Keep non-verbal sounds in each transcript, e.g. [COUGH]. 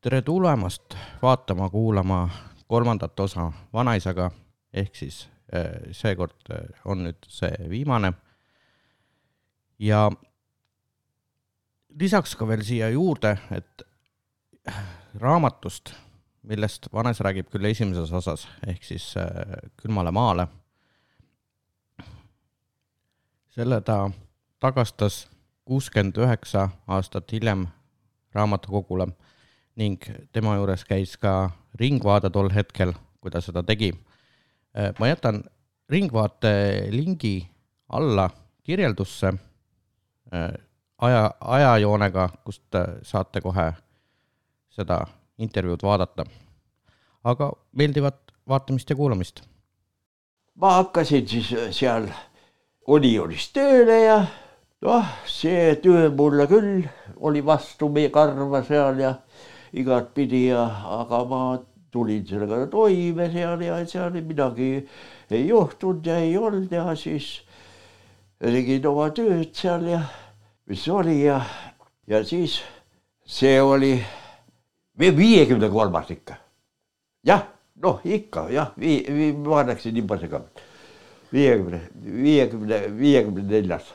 tere tulemast vaatama, kuulama kolmandat osa Vanaisaga, ehk siis eh, seekord eh, on nüüd see viimane. ja lisaks ka veel siia juurde, et raamatust, millest Vanes räägib küll esimeses osas, ehk siis Külmale maale, selle ta tagastas kuuskümmend üheksa aastat hiljem raamatukogule ning tema juures käis ka Ringvaade tol hetkel, kui ta seda tegi. ma jätan Ringvaate lingi alla kirjeldusse aja, ajajoonega, kust saate kohe seda intervjuud vaadata. aga meeldivat vaatamist ja kuulamist. ma hakkasin siis seal Unionis tööle ja noh, see töö mulle küll oli vastu meie karva seal ja igatpidi ja, aga ma tulin sellega toime seal ja seal midagi ei juhtunud ja ei olnud ja siis tegin oma tööd seal ja mis oli ja, ja siis see oli viiekümne kolmas ikka. jah, noh ikka jah, vii-, vii-, ma läksin niimoodi ka. viiekümne, viiekümne, viiekümne neljas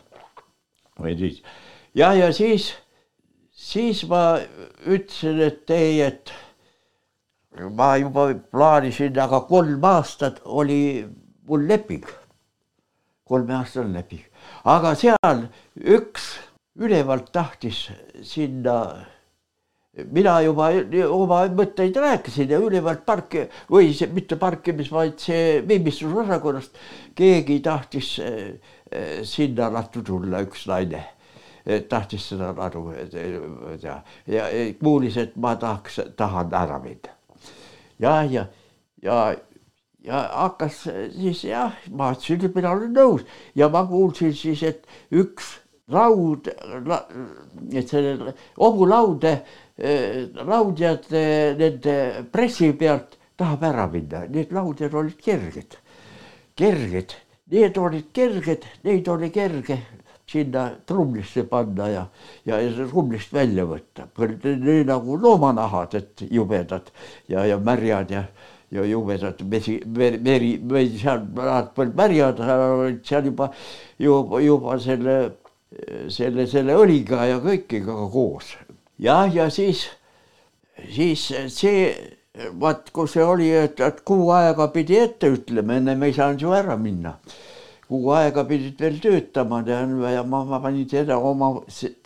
või siis ja, ja siis siis ma ütlesin, et ei, et ma juba plaanisin, aga kolm aastat oli mul leping, kolmeaastane leping, aga seal üks ülevalt tahtis sinna mina juba oma mõtteid rääkisin ja ülevalt parki või see mitte parkimis, vaid see viimistlusosakonnast keegi tahtis eh, sinna lattu tulla, üks naine tahtis seda aru ja, ja kuulis, et ma tahaks, tahan ära minna. ja, ja, ja, ja hakkas siis jah, ma ütlesin, et mina olen nõus. Ja ma kuulsin siis, et üks laud, et selle hobulaude, laudjad nende pressi pealt tahab ära minna, need laudjad olid kerged, kerged, need olid kerged, neid oli kerge sinna trumlisse panna ja, ja trumlist välja võtta. nii nagu loomanahad, et jubedad ja, ja märjad ja, ja jubedad vesi, veri, veri, veri seal nad polnud märjad, seal juba, juba, juba selle, selle, selle õliga ja kõikiga koos. jah, ja siis, siis see vaat, kus see oli, et, et kuu aega pidi ette ütlema, ennem ei saanud ju ära minna kuu aega pidid veel töötama ja ma, ma panin seda oma,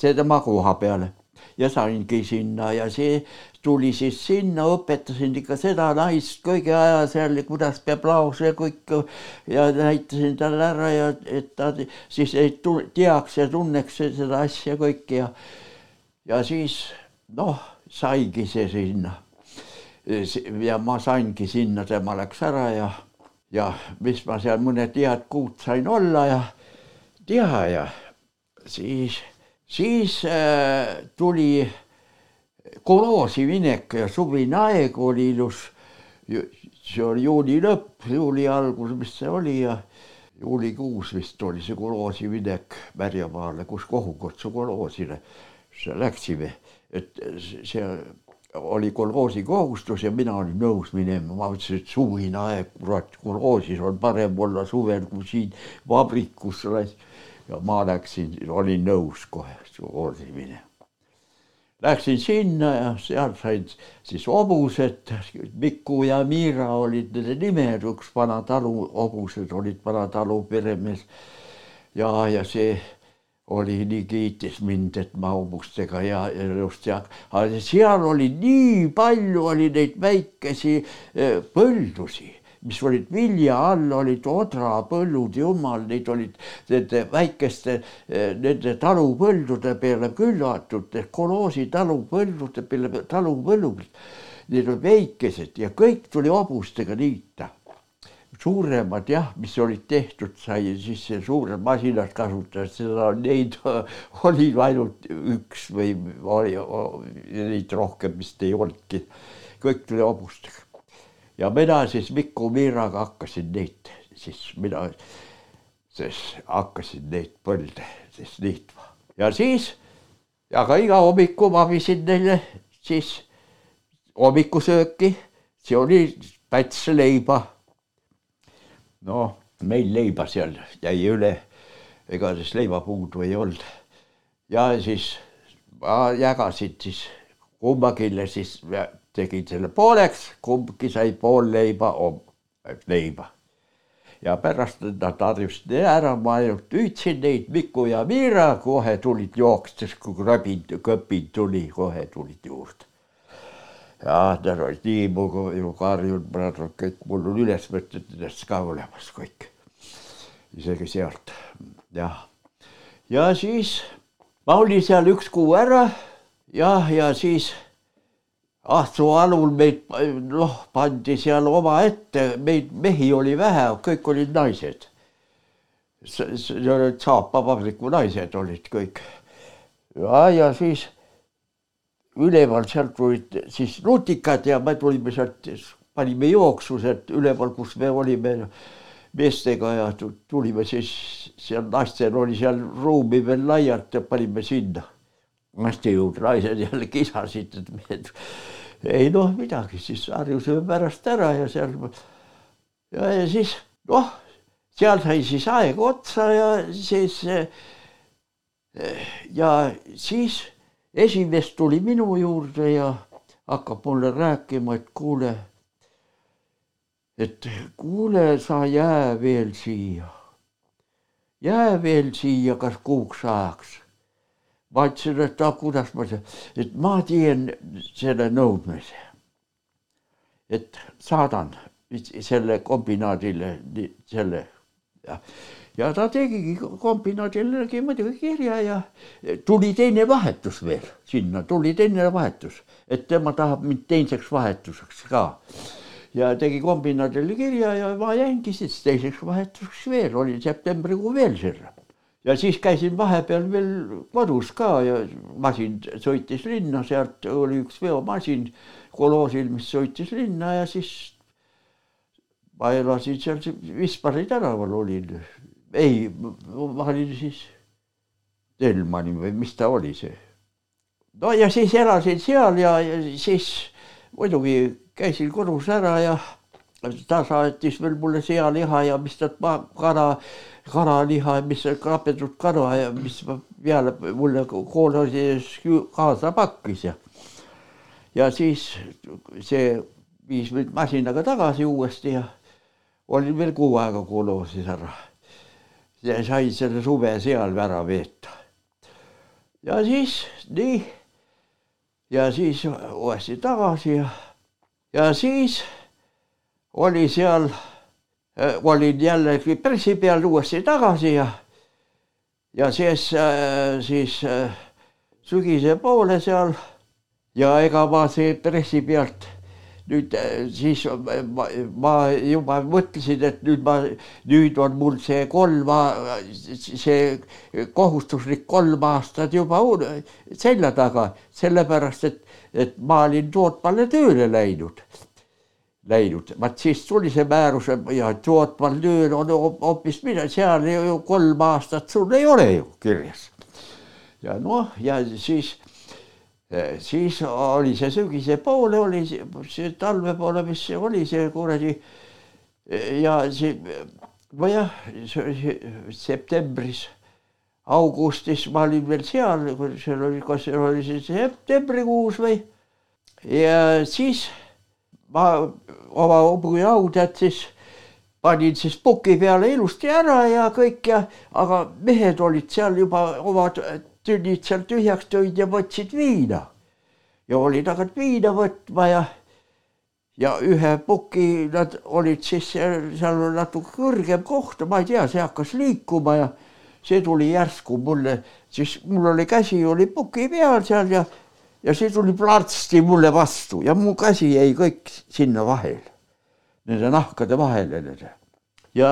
tema koha peale ja saingi sinna ja see tuli siis sinna, õpetasin ikka seda naist kõige aja seal, kuidas peab laos ja kõik ja näitasin talle ära ja et ta siis ei teaks ja tunneks seda asja kõike ja ja siis noh, saigi see sinna. ja ma saingi sinna, tema läks ära ja ja mis ma seal mõned head kuud sain olla ja teha ja siis, siis äh, tuli koloosi minek ja suvine aeg oli ilus. see oli juuli lõpp, juuli algus, mis see oli ja juulikuus vist oli see koloosi minek Märjamaale, kus Kohukotsu koloosile läksime, et see oli kolhoosi kohustus ja mina olin nõus minema, ma ütlesin, et suvine aeg, kurat, kolhoosis on parem olla suvel kui siin vabrikus. ja ma läksin, olin nõus kohe kolhoosi minema. Läksin sinna ja seal said siis hobused, Miku ja Miira olid nende nimed, üks vana talu hobused olid vana talu peremees. ja, ja see oli nii kiitis mind, et ma hobustega ja, just ja, aga seal oli nii palju oli neid väikesi eh, põldusi, mis olid vilja all, olid odrapõllud, jumal, neid olid nende väikeste eh, nende talupõldude peale küllatud, koloosi talupõldude peale, talupõllud. Need olid väikesed ja kõik tuli hobustega niita suuremad jah, mis olid tehtud, sai siis suured masinad kasutasid, seda neid [LAUGHS] oli ainult üks või oli neid rohkem vist ei olnudki. kõik tuli hobustega ja mina siis Miku Miiraga hakkasin neid siis mina siis hakkasin neid põlde siis niitma ja siis aga iga hommiku ma viisin neile siis hommikusööki, see oli pätsleiba. Noh, meil leiba seal jäi üle, ega siis leiba puudu ei olnud. ja siis ma jagasin siis kumbagile siis tegin selle pooleks, kumbki sai pool leiba, leiba ja pärast nad harjusid ära, ma ainult hüüdsin neid, Miku ja Miira kohe tulid jookstes, kui krabid, kõpid tuli, kohe tulid juurde. Ja nad olid nii mugu ju karjunud, on kõik mul on üles võtnud nendest ka olemas kõik. isegi sealt, jah. ja siis ma olin seal üks kuu ära jah, ja siis Ahtsu alul meid noh, pandi seal omaette, meid mehi oli vähe, kõik olid naised. saapavabriku naised olid kõik. ja, ja siis üleval sealt tulid siis nutikad ja me tulime sealt, panime jooksu sealt üleval, kus me olime meestega ja tulime siis seal naistel oli seal ruumi veel laialt ja panime sinna. naiste juurde naised jälle kisasid, et mehed ei noh, midagi, siis harjusime pärast ära ja seal ja, ja siis noh, seal sai siis aeg otsa ja siis ja siis esimees tuli minu juurde ja hakkab mulle rääkima, et kuule, et kuule, sa jää veel siia, jää veel siia kas kuuks ajaks. Ma ütlesin, et ah, kuidas ma, et ma teen selle nõudmise. et saadan selle kombinaadile selle ja, ja ta tegigi kombinaadile tegi muidugi kirja ja tuli teine vahetus veel. Sinna, tuli teine vahetus, et tema tahab mind teiseks vahetuseks ka. Ja tegi kombinaadile kirja ja ma jäingi siis teiseks vahetuseks veel, oli septembrikuu veel sinna ja siis käisin vahepeal veel kodus ka ja masin sõitis linna, sealt oli üks veomasin koloosil, mis sõitis linna ja siis ma elasin seal Vispari tänaval olin. Ei, ma olin siis Telmani või mis ta oli see. no ja siis elasin seal ja, ja siis muidugi käisin kodus ära ja ta saatis veel mulle sealiha ja mis ta kana kanaliha, mis kapetud kana ja mis peale mulle koolides kaasa pakkis ja. ja siis see viis mind masinaga tagasi uuesti ja olin veel kuu aega koloosis ära. Ja sain selle suve seal ära veeta. ja siis nii. ja siis uuesti tagasi ja, ja siis oli seal Äh, olin jällegi pressi peal uuesti tagasi ja, ja siis, äh, siis äh, sügise poole seal ja ega ma see pressi pealt nüüd siis ma, ma juba mõtlesin, et nüüd ma, nüüd on mul see kolm, see kohustuslik kolm aastat juba selja taga, sellepärast et, et ma olin Tootmaale tööle läinud läinud, vaat siis tuli see määrus ja tootval tööl on hoopis midagi, seal ju kolm aastat sul ei ole ju kirjas. ja noh, ja siis, siis oli see sügise poole oli see talve poole, mis see oli see kuradi ja see nojah, septembris, augustis ma olin veel seal, seal oli, kas see oli siis septembrikuus või ja siis ma oma hobujau tead siis panin siis puki peale ilusti ära ja kõik ja, aga mehed olid seal juba omad tünnid seal tühjaks tõid ja võtsid viina. ja olid hakanud viina võtma ja, ja ühe puki nad olid siis seal natuke kõrgem koht, ma ei tea, see hakkas liikuma ja see tuli järsku mulle, siis mul oli käsi oli puki peal seal ja ja see tuli plärtsti mulle vastu ja mu käsi jäi kõik sinna vahele, nende nahkade vahele. ja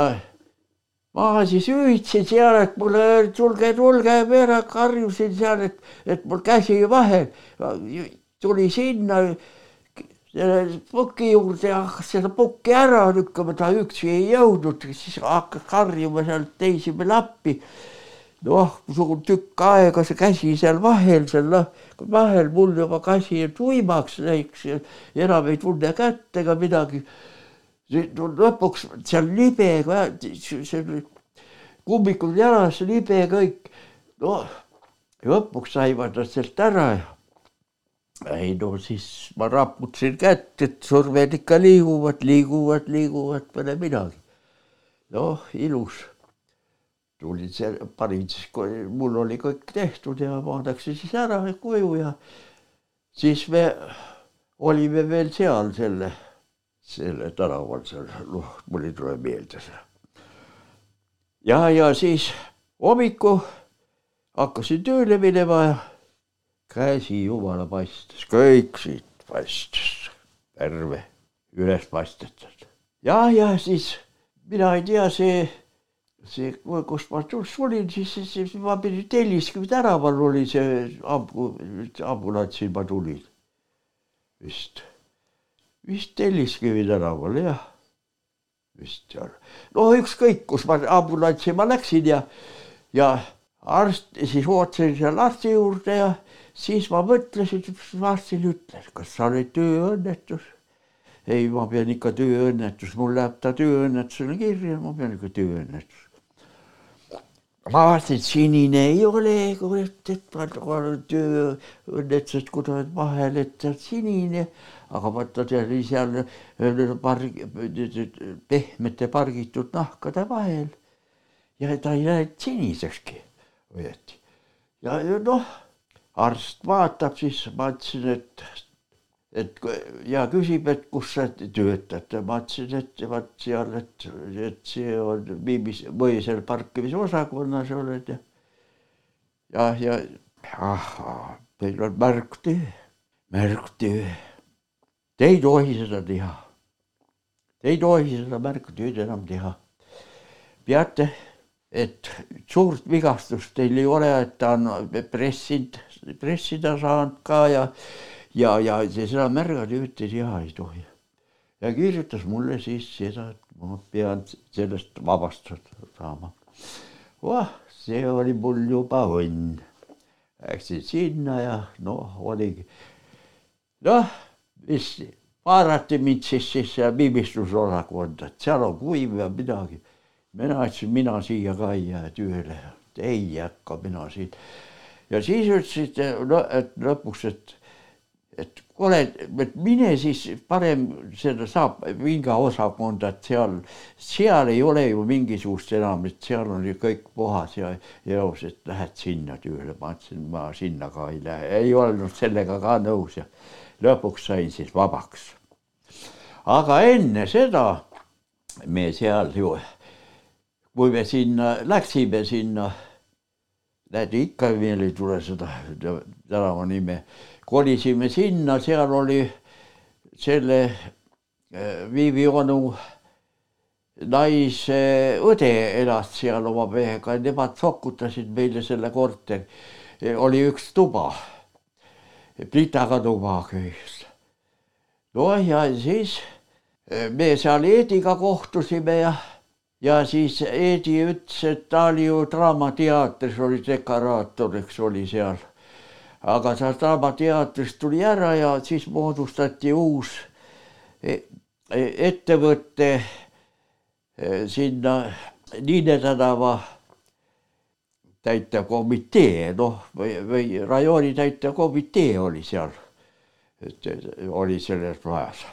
ma siis hüüdsin seal, et mulle tulge, tulge, ära karjusin seal, et, et mul käsi vahel. tuli sinna selle puki juurde ja hakkas seda pukki ära lükkama, ta üksi ei jõudnud, siis hakkas karjuma sealt teisi veel appi. noh, tükk aega see käsi seal vahel, seal noh, vahel mul juba käsi tuimaks läks enam ei tunne kätt ega midagi. Lõpuks seal libe, see kummikud jalas, libe kõik, noh lõpuks said nad sealt ära ei no siis ma raputasin kätt, et surved ikka liiguvad, liiguvad, liiguvad, pole midagi. noh, ilus tulin seal, panin siis, mul oli kõik tehtud ja vaadatakse siis ära koju ja siis me olime veel seal selle, selle tänaval seal, noh, mul ei tule meelde see. ja, ja siis hommiku hakkasin tööle minema ja käsi jumala paistes, kõik siit paistes, terve, üles paistetud. ja, ja siis mina ei tea, see see, kus ma tulin, siis, siis, ma pidin Telliskivi tänaval oli see ambu, ambulatsi ma tulin. vist, vist Telliskivi tänaval jah, vist seal. no ükskõik, kus ma ambulatsi ma läksin ja, ja arst, siis ootasin seal arsti juurde ja siis ma mõtlesin, arstile ütlen, kas sa olid tööõnnetus. Ei, ma pean ikka tööõnnetus, mul läheb ta tööõnnetusele kirja, ma pean ikka tööõnnetus ma vaatasin, et sinine ei ole, et olen tööõnnetused kuidagi vahel, et see on sinine, aga vaata, see oli seal parg-, pehmete pargitud nahkade vahel ja ta ei läinud sinisekski õieti. ja noh, arst vaatab, siis ma ütlesin, et et ja küsib, et kus sa töötad, ma ütlesin, et vot seal, et, et see on Viimis, Mõisel parkimisosakonnas oled ja. ja, ja ahhaa, teil on märktöö, märktöö. Te ei tohi seda teha. Te ei tohi seda märktööd enam teha. peate, et suurt vigastust teil ei ole, et ta on pressinud, pressida saanud ka ja ja, ja seda märgatüüti teha ei tohi. ja kirjutas mulle siis seda, et ma pean sellest vabastust saama. vah, see oli mul juba õnn. Läksin sinna ja noh, oligi. noh, mis vaadati mind siis, siis viimistlusosakonda, et seal on kuiv ja midagi. mina ütlesin, mina siia ka ei jää tööle, ei hakka mina siin. ja siis ütlesid, no et lõpuks, et et kuule, et mine siis parem seda saab vingaosakonda, et seal, seal ei ole ju mingisugust enam, et seal on ju kõik puhas ja eos, et lähed sinna tööle. ma ütlesin, ma sinna ka ei lähe, ei olnud sellega ka nõus ja lõpuks sain siis vabaks. aga enne seda me seal ju, kui me sinna läksime sinna, näed ikka veel ei tule seda tänava nime kolisime sinna, seal oli selle äh, Viivi onu naise õde elas seal oma mehega, nemad sokutasid meile selle korteri. oli üks tuba, plitaga tuba köis. noh, ja siis äh, me seal Eediga kohtusime ja, ja siis Eedi ütles, et ta oli ju Draamateatris oli dekoraator, eks oli seal aga sealt Draamateatrist tuli ära ja siis moodustati uus e, e, ettevõte e, sinna Niine tänava täitevkomitee, noh, või, või rajooni täitevkomitee oli seal, oli selles majas.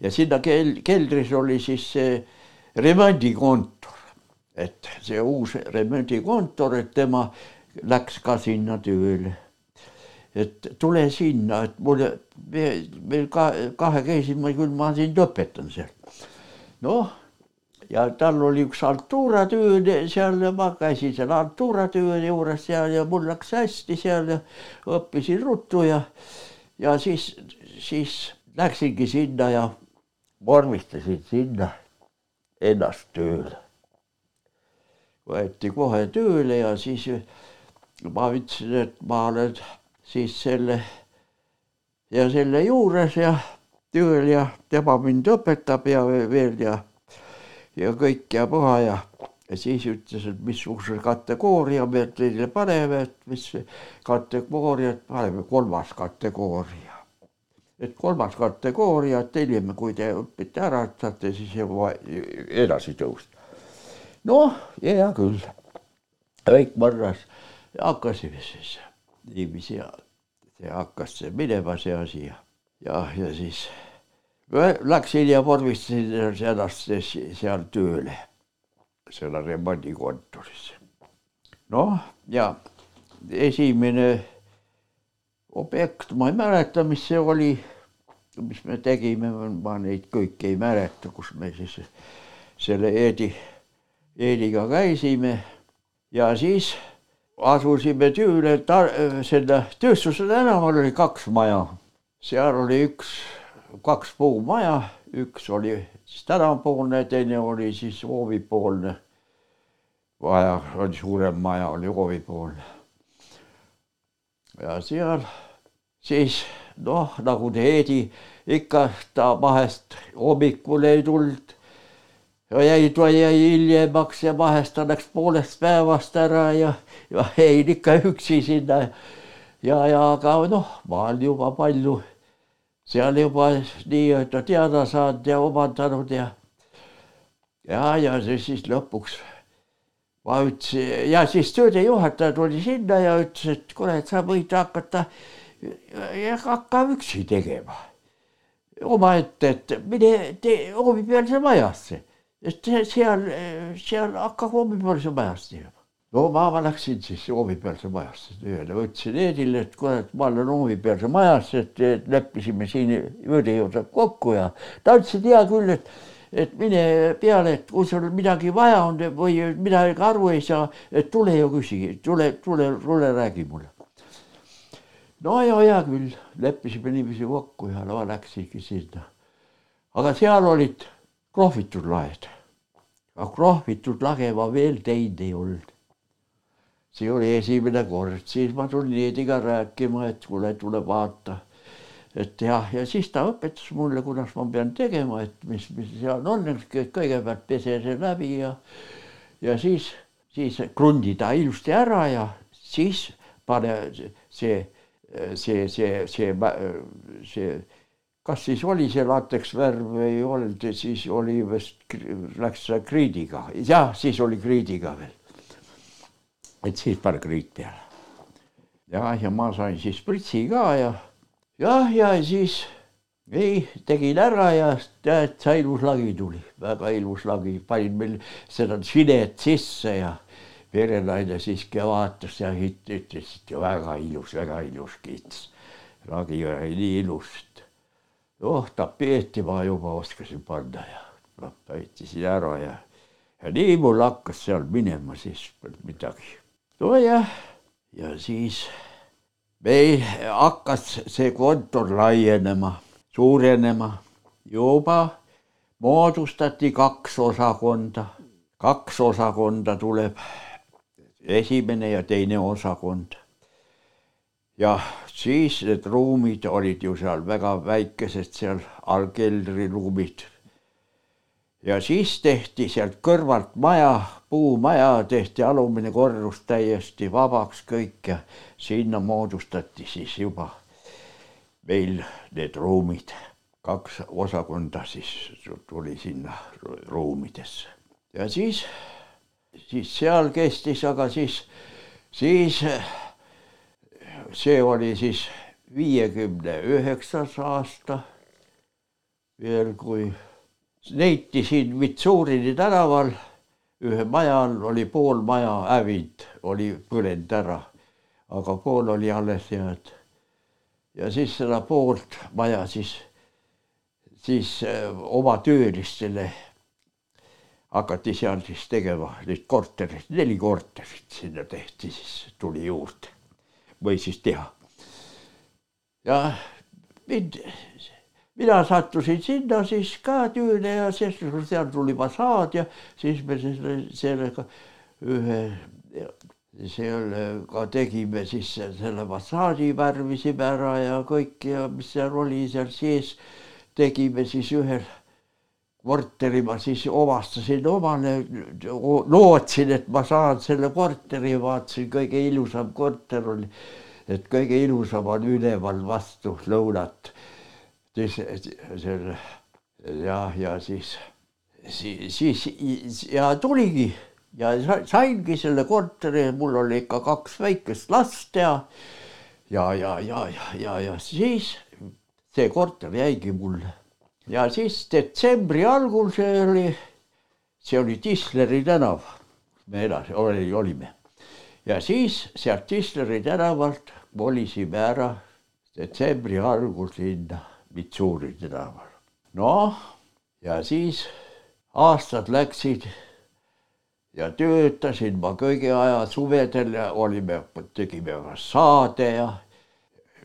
ja sinna kel-, keldris oli siis see remondikontor, et see uus remondikontor, et tema läks ka sinna tööle et tule sinna, et mul, meil ka kahekesi ma küll, ma sind õpetan seal. noh, ja tal oli üks altuuratöö seal ja ma käisin seal altuuratöö juures seal ja mul läks hästi seal ja õppisin ruttu ja, ja siis, siis läksingi sinna ja vormistasin sinna ennast tööle. võeti kohe tööle ja siis ma ütlesin, et ma olen siis selle ja selle juures ja tööl ja tema mind õpetab ja veel ja ja kõik ja puha ja ja siis ütles, et missuguse kategooria me teile paneme, et mis kategooriat paneme, kolmas kategooria. et kolmas kategooria, hiljem, kui te õpite ära, saate siis juba edasi tõusta. noh, hea küll, kõik mõrras, hakkasime siis niiviisi see hakkas see minema, see asi ja, ja, ja siis läksin ja vormistasin ennast seal tööle selle remondikontoris. noh, ja esimene objekt, ma ei mäleta, mis see oli, mis me tegime, ma neid kõiki ei mäleta, kus me siis selle Eedi, Eediga käisime ja siis asusime tööle selle Tööstuse tänaval oli kaks maja, seal oli üks, kaks puumaja, üks oli siis tänavapoolne, teine oli siis hoovipoolne. maja oli suurem maja, oli hoovipoolne. ja seal siis noh, nagu teedi ikka ta vahest hommikul ei tulnud jäi, ta jäi hiljemaks ja vahest ta läks poolest päevast ära ja, ja jäin ikka üksi sinna. ja, ja aga noh, ma olen juba palju seal juba nii-öelda teada saanud ja omandanud ja ja, ja see siis lõpuks ma ütlesin ja siis töödejuhataja tuli sinna ja ütles, et kuule, et sa võid hakata, hakka üksi tegema. omaette, et mine tee hoovipealse majasse, et seal, seal hakka hoovipealse majas tegema no ma, ma läksin siis hoovipealse majasse tööle, ütlesin Eedile, et kurat, ma olen hoovipealse majas, et leppisime siin juurde kokku ja ta ütles, et hea küll, et, et mine peale, et kui sul midagi vaja on või midagi aru ei saa, et tule ja küsi, tule, tule, tule räägi mulle. no ja hea küll, leppisime niiviisi kokku ja no läksingi sinna. aga seal olid krohvitud laed. Aga krohvitud lage ma veel teinud ei olnud. See oli esimene kord, siis ma tulin Eediga rääkima, et kuule, tule vaata. et jah, ja siis ta õpetas mulle, kuidas ma pean tegema, et mis, mis seal on, kõigepealt pese see läbi ja, ja siis, siis krundi ta ilusti ära ja siis pane see, see, see, see, see, see, kas siis oli see lateksvärv või ei olnud, siis oli vist, läks kriidiga, jah, siis oli kriidiga veel et siis pane kriit peale. ja, ja ma sain siis pritsi ka ja jah, ja siis ei, tegin ära ja tead, sa ilus lagi tuli, väga ilus lagi, panin meil seda sinet sisse ja verenaine siiski vaatas ja ütles, et väga ilus, väga ilus kiitis. lagi oli nii ilus, et oh, tapeeti ma juba oskasin panna ja noh, täitisin ära ja, ja nii mul hakkas seal minema siis midagi. Nojah, ja siis meil hakkas see kontor laienema, suurenema, juba moodustati kaks osakonda, kaks osakonda tuleb, esimene ja teine osakond. Ja siis need ruumid olid ju seal väga väikesed, seal allkeldriruumid ja siis tehti sealt kõrvalt maja, puumaja, tehti alumine korrus täiesti vabaks kõik ja sinna moodustati siis juba meil need ruumid, kaks osakonda siis tuli sinna ruumidesse. Ja siis, siis seal kestis, aga siis, siis see oli siis viiekümne üheksas aasta veel, kui leiti siin Vitsuurini tänaval. Ühe maja all oli pool maja hävinud, oli põlenud ära, aga pool oli alles jäänud. ja siis seda poolt maja siis, siis äh, oma töölistele hakati seal siis tegema neid kortereid, neli korterit sinna tehti, siis tuli juurde või siis teha. ja mind mina sattusin sinna siis ka tööle ja siis seal tuli fassaad ja siis me selle, sellega ühe sellega tegime siis selle fassaadi värvisime ära ja kõik ja mis seal oli seal sees, tegime siis ühel korteri ma siis omastasin omale, lootsin, et ma saan selle korteri, vaatasin, kõige ilusam korter oli, et kõige ilusam on üleval vastu lõunat. siis selle ja, ja siis, siis, siis ja tuligi ja saingi selle korteri, mul oli ikka kaks väikest last ja ja, ja, ja, ja, ja, ja siis see korter jäigi mulle ja siis detsembri algul see oli, see oli Tisleri tänav, me edasi oli, olime. ja siis sealt Tisleri tänavalt kolisime ära detsembri algul sinna Mitsuri tänavale. noh, ja siis aastad läksid ja töötasin ma kõigi aja suvedel ja olime, tegime fassaade ja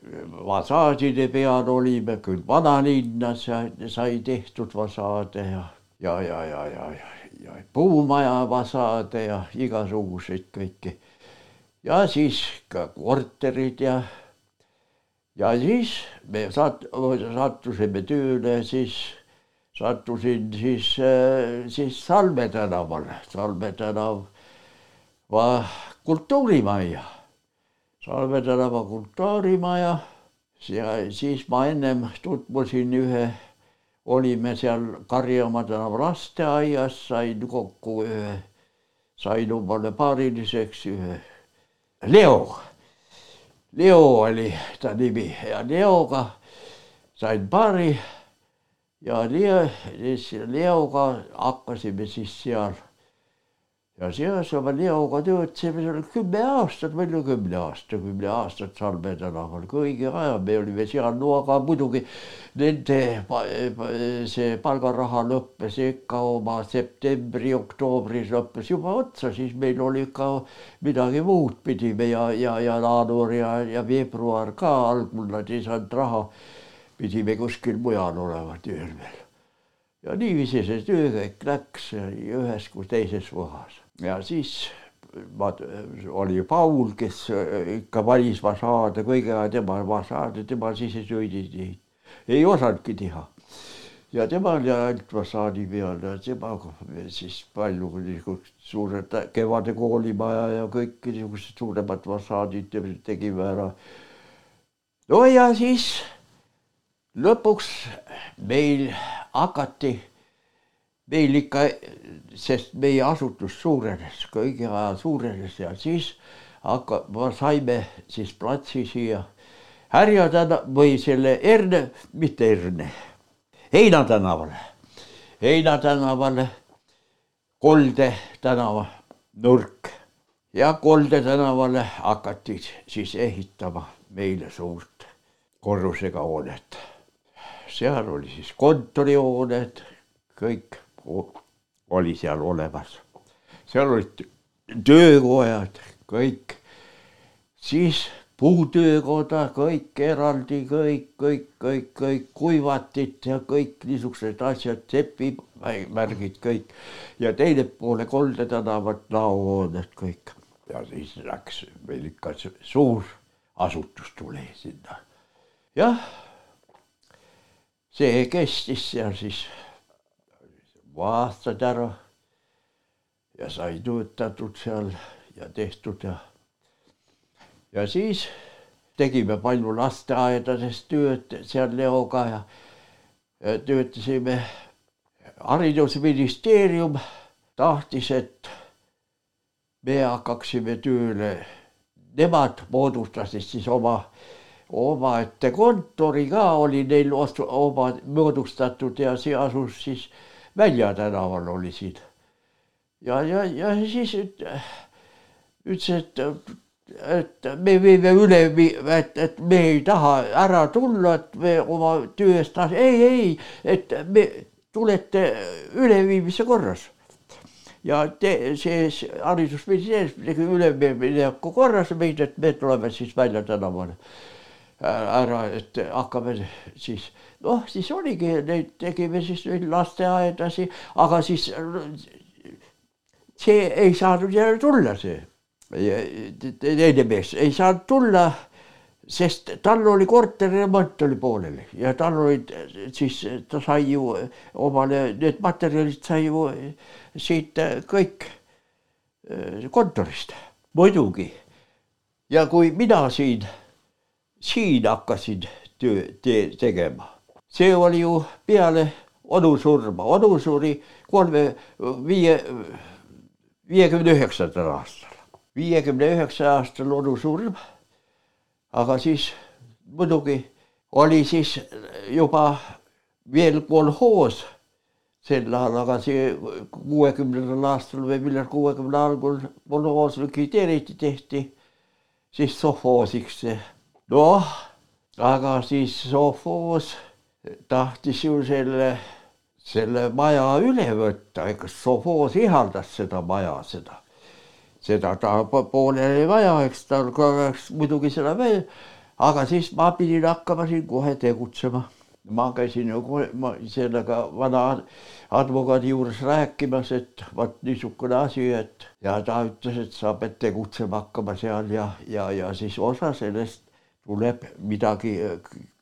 fassaadide peal olime küll vanalinnas ja sai tehtud fassaade ja, ja, ja, ja, ja, ja, ja puumaja fassaade ja igasuguseid kõiki. ja siis ka korterid ja, ja siis me sat-, sattusime tööle, siis sattusin siis, siis Salme tänavale, Salme tänav, kultuurimajja Salve tänava kultuurimaja. Ja siis ma ennem tutvusin ühe, olime seal Karjamaa tänava lasteaias, sain kokku ühe, sain omale paariliseks ühe Leo. Leo oli ta nimi. Ja Leoga sain paari. Ja Leo, siis Leoga hakkasime siis seal ja oma Leoga töötasime seal kümme aastat, palju kümne aasta, kümme aastat Salme tänaval, kõigi aja me olime seal, no aga muidugi nende see palgaraha lõppes ikka oma septembri-oktoobris lõppes juba otsa, siis meil oli ikka midagi muud pidime ja, ja, ja jaanuar ja, ja veebruar ka algul nad ei saanud raha, pidime kuskil mujal olema tööl veel. ja niiviisi see töö kõik läks ühes kui teises kohas ja siis ma, oli Paul, kes äh, ikka valis fassaade kõige aja tema fassaade, tema siis ei sõidinud, ei osanudki teha. ja tema oli ainult fassaadi peal ja temaga siis palju niisugust suured Kevade koolimaja ja kõik niisugused suuremad fassaadid tegime ära. no ja siis lõpuks meil hakati meil ikka, sest meie asutus suurenes, kõigi aja suurenes ja siis hakka-, saime siis platsi siia Härja tänav või selle Erne, mitte Erne, Heina tänavale, Heina tänavale, Kolde tänava nurk. Ja Kolde tänavale hakati siis ehitama meile suurt korrusega hoonet. seal oli siis kontorihooned, kõik oli seal olemas. seal olid töökojad, kõik, siis puutöökoda, kõik eraldi, kõik, kõik, kõik, kõik kuivatid ja kõik niisugused asjad, sepimärgid kõik ja teine poole Kolde tänavat laohooned kõik ja siis läks meil ikka suur asutus tuli sinna. jah, see kestis seal siis aastad ära ja sai töötatud seal ja tehtud ja, ja siis tegime palju lasteaedades tööd seal Leoga ja, töötasime. haridusministeerium tahtis, et me hakkaksime tööle, nemad moodustasid siis oma omaette kontori ka oli neil oma moodustatud ja see asus siis Välja tänaval oli siin. ja, ja, ja siis ütles, et, et me võime üle, et, et me ei taha ära tulla, et me oma töö eest, ei, ei, et me tulete üleviimise korras ja te, see haridusministeerium tegi ülemineku korras meid, et me tuleme siis Välja tänavale ära, et hakkame siis noh, siis oligi, neid tegime siis neid lasteaedasi, aga siis see ei saanud jälle tulla, see. Teine mees ei saanud tulla sest tal oli korteriremont oli pooleli ja tal olid siis, ta sai ju omale, need materjalid sai ju siit kõik kontorist, muidugi. ja kui mina siin, siin hakkasin töö te, tegema, see oli ju peale onu surma, onu suri kolme, viie, viiekümne üheksandal aastal, viiekümne üheksa aastal onu surm aga siis muidugi oli siis juba veel kolhoos sel ajal, aga see kuuekümnendal aastal või millal kuuekümne algul kolhoos likvideeriti, tehti siis sovhoosiks. noh, aga siis sovhoos tahtis ju selle, selle maja üle võtta, ega sovhoos ihaldas seda maja, seda seda ta pooleli vaja, eks tal oleks muidugi seda veel, aga siis ma pidin hakkama siin kohe tegutsema. ma käisin ju kohe, ma sellega vana advokaadi juures rääkimas, et vot niisugune asi, et ja ta ütles, et sa pead tegutsema hakkama seal ja, ja, ja siis osa sellest tuleb midagi,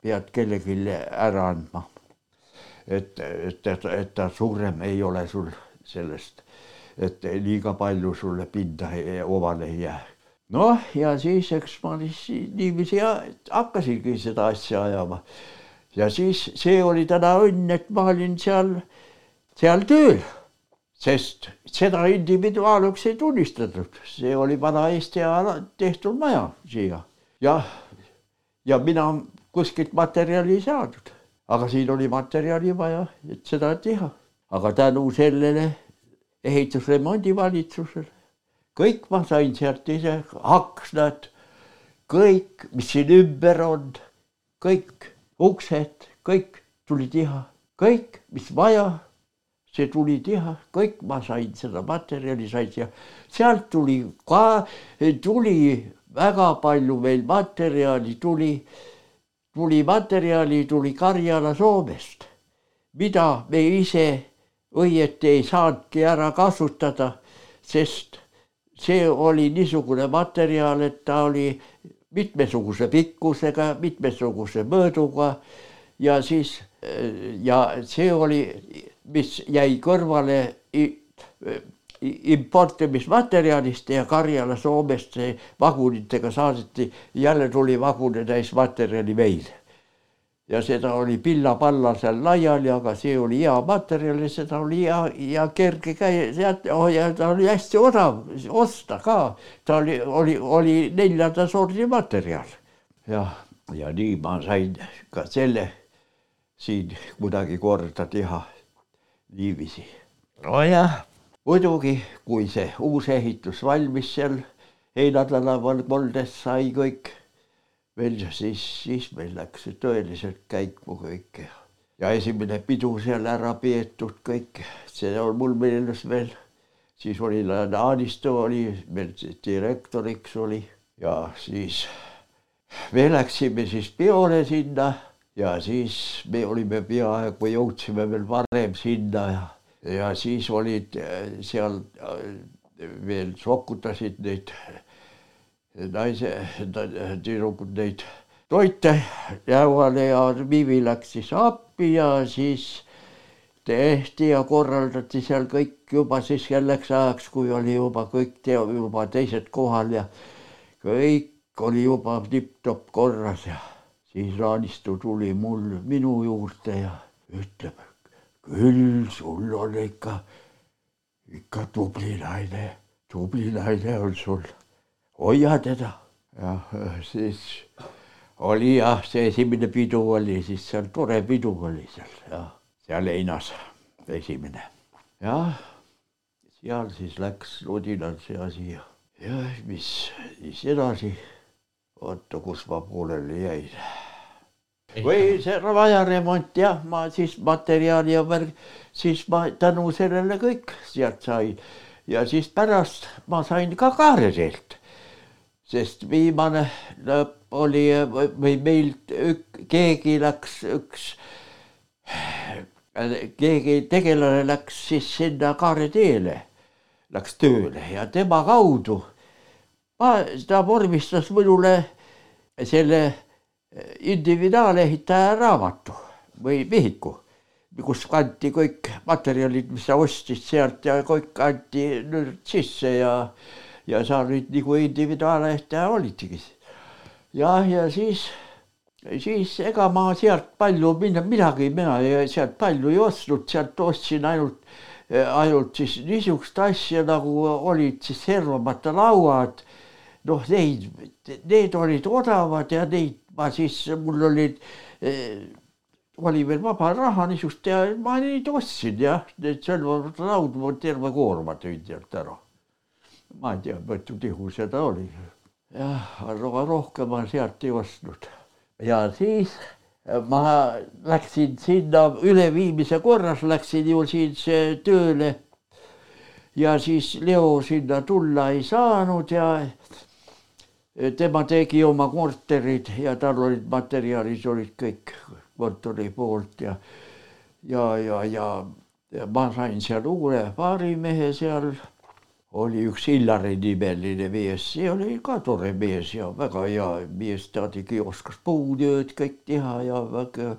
pead kellelegi ära andma. et, et, et, ta suurem ei ole sul sellest et liiga palju sulle pinda omale ei jää. noh, ja siis eks ma siis niiviisi hakkasingi seda asja ajama. ja siis see oli täna õnn, et ma olin seal, seal tööl, sest seda individuaaluks ei tunnistatud, see oli vana Eesti ajal tehtud maja siia ja, ja mina kuskilt materjali ei saadud, aga siin oli materjali vaja, et seda teha, aga tänu sellele ehitusremondi valitsusel. kõik ma sain sealt ise, aknad, kõik, mis siin ümber on, kõik uksed, kõik tuli teha, kõik, mis vaja, see tuli teha, kõik ma sain seda materjali sain ja sealt tuli ka, tuli väga palju meil materjali, tuli, tuli materjali, tuli Karjala Soomest, mida me ise õieti ei saanudki ära kasutada, sest see oli niisugune materjal, et ta oli mitmesuguse pikkusega, mitmesuguse mõõduga ja siis ja see oli, mis jäi kõrvale importimismaterjalist ja Karjala Soomest vagunitega saadeti, jälle tuli vagunitäis materjali meile ja seda oli pilla-palla seal laiali, aga see oli hea materjal ja seda oli hea ja kerge käia, sealt oh, ja ta oli hästi odav osta ka. ta oli, oli, oli neljanda sordi materjal. jah, ja nii ma sain ka selle siin kuidagi korda teha niiviisi. nojah, muidugi, kui see uus ehitus valmis seal heinatalaval koldes sai kõik veel siis, siis meil läks see tõeliselt käiku kõik ja esimene pidu seal ära peetud kõik, see on mul meeles veel. siis oli Naanisto oli meil direktoriks oli ja siis me läksime siis peole sinna ja siis me olime peaaegu jõudsime veel varem sinna ja, ja siis olid äh, seal äh, veel sokutasid neid naise, tüdrukud neid toite lauale ja Vivi läks siis appi ja siis tehti ja korraldati seal kõik juba siis selleks ajaks, kui oli juba kõik teo, juba teised kohal ja kõik oli juba tipp-topp korras ja siis Raanistu tuli mul minu juurde ja ütleb, küll sul on ikka, ikka tubli naine, tubli naine on sul hoia teda. jah, siis oli jah, see esimene pidu oli siis seal, tore pidu oli seal jah, seal Einas esimene. jah, seal siis läks ludinal see asi ja, ja mis siis edasi. oota, kus ma pooleli jäin. Või see rajaremont jah, ma siis materjali ja värk, siis ma tänu sellele kõik sealt sain. Ja siis pärast ma sain ka Kaareteelt sest viimane lõpp oli või meilt ük, keegi läks, üks, keegi tegelane läks siis sinna Kaare teele, läks tööle ja tema kaudu ma, ta vormistas minule selle individuaalehitaja raamatu või vihiku, kus kanti kõik materjalid, mis sa ostsid sealt ja kõik anti nüüd sisse ja, ja sa nüüd nagu individuaalehitaja olidki. jah, ja siis, siis ega ma sealt palju minna, midagi mina sealt palju ei ostnud, sealt ostsin ainult ainult siis niisugust asja nagu olid siis servamata lauad. noh, neid, need olid odavad ja neid ma siis, mul olid eh,, oli veel vaba raha niisugust ja ma neid ostsin jah, need laudu mul terve koorma tõid sealt ära. ma ei tea, mitu tihu seda oli. jah, aga rohkem ma sealt ei ostnud ja siis ma läksin sinna üleviimise korras, läksin ju siin tööle. ja siis Leo sinna tulla ei saanud ja tema tegi oma korterid ja tal olid materjalid olid kõik kontori poolt ja ja, ja, ja, ma sain seal uue baarimehe seal oli üks Illari nimeline mees, see oli ka tore mees ja väga hea mees, ta tegi, oskas puutööd kõik teha ja väga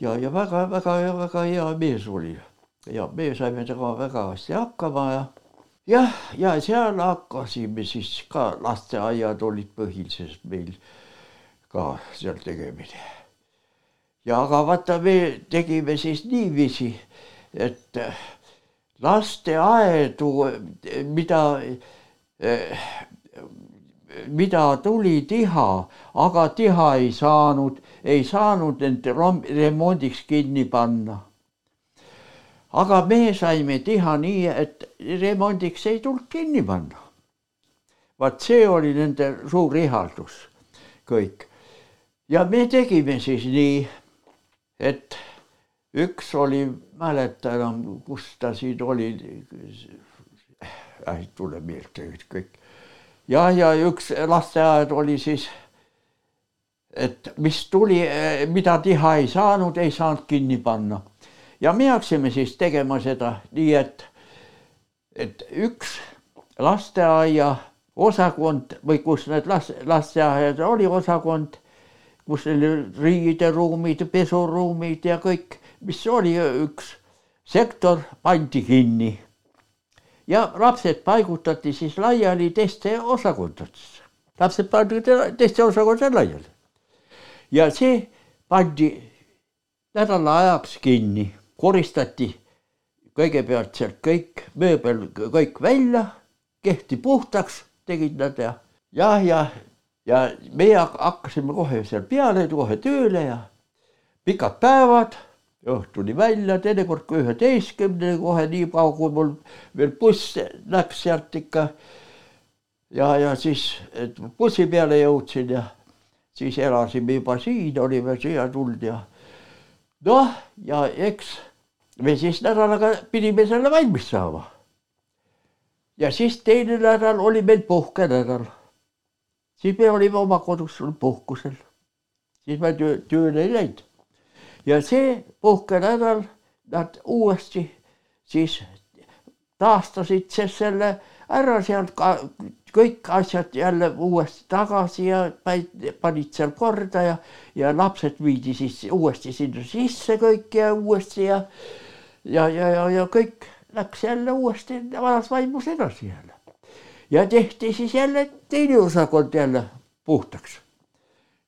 ja, ja väga-väga-väga hea mees oli. ja me saime temaga väga hästi hakkama ja jah, ja seal hakkasime siis ka, lasteaiad olid põhilised meil ka seal tegemine. ja aga vaata, me tegime siis niiviisi, et lasteaedu, mida, mida tuli teha, aga teha ei saanud, ei saanud end remondiks kinni panna. Aga me saime teha nii, et remondiks ei tulnud kinni panna. vaat see oli nende suur ihaldus kõik. ja me tegime siis nii, et üks oli, mäleta enam, kus ta siin oli. ei tule meelde kõik. jah, ja üks lasteaed oli siis, et mis tuli, mida teha ei saanud, ei saanud kinni panna. Ja me hakkasime siis tegema seda nii, et, et üks lasteaia osakond või kus need las-, lasteaiad oli osakond, kus oli riideruumid, pesuruumid ja kõik mis oli üks sektor, pandi kinni. ja lapsed paigutati siis laiali teiste osakondadesse. lapsed pandi teiste osakondadesse laiali. ja see pandi nädala ajaks kinni, koristati kõigepealt sealt kõik mööbel kõik välja, kehti puhtaks tegid nad ja jah, ja, ja meie hakkasime kohe seal peale, kohe tööle ja pikad päevad õhtuni välja, teinekord ka üheteistkümneni kohe nii kaua, kui mul veel buss läks sealt ikka. ja, ja siis bussi peale jõudsin ja siis elasime juba siin, olime siia tulnud ja noh, ja eks me siis nädalaga pidime selle valmis saama. ja siis teine nädal oli meil puhkenädal. siis me olime oma kodus puhkusel. siis me töö, tööle ei läinud ja see puhkenädal nad uuesti siis taastasid selle ära sealt ka kõik asjad jälle uuesti tagasi ja panid seal korda ja, ja lapsed viidi siis uuesti sinna sisse kõik ja uuesti ja, ja, ja, ja, ja kõik läks jälle uuesti vanas vaimus edasi jälle. ja tehti siis jälle teine osakond jälle puhtaks.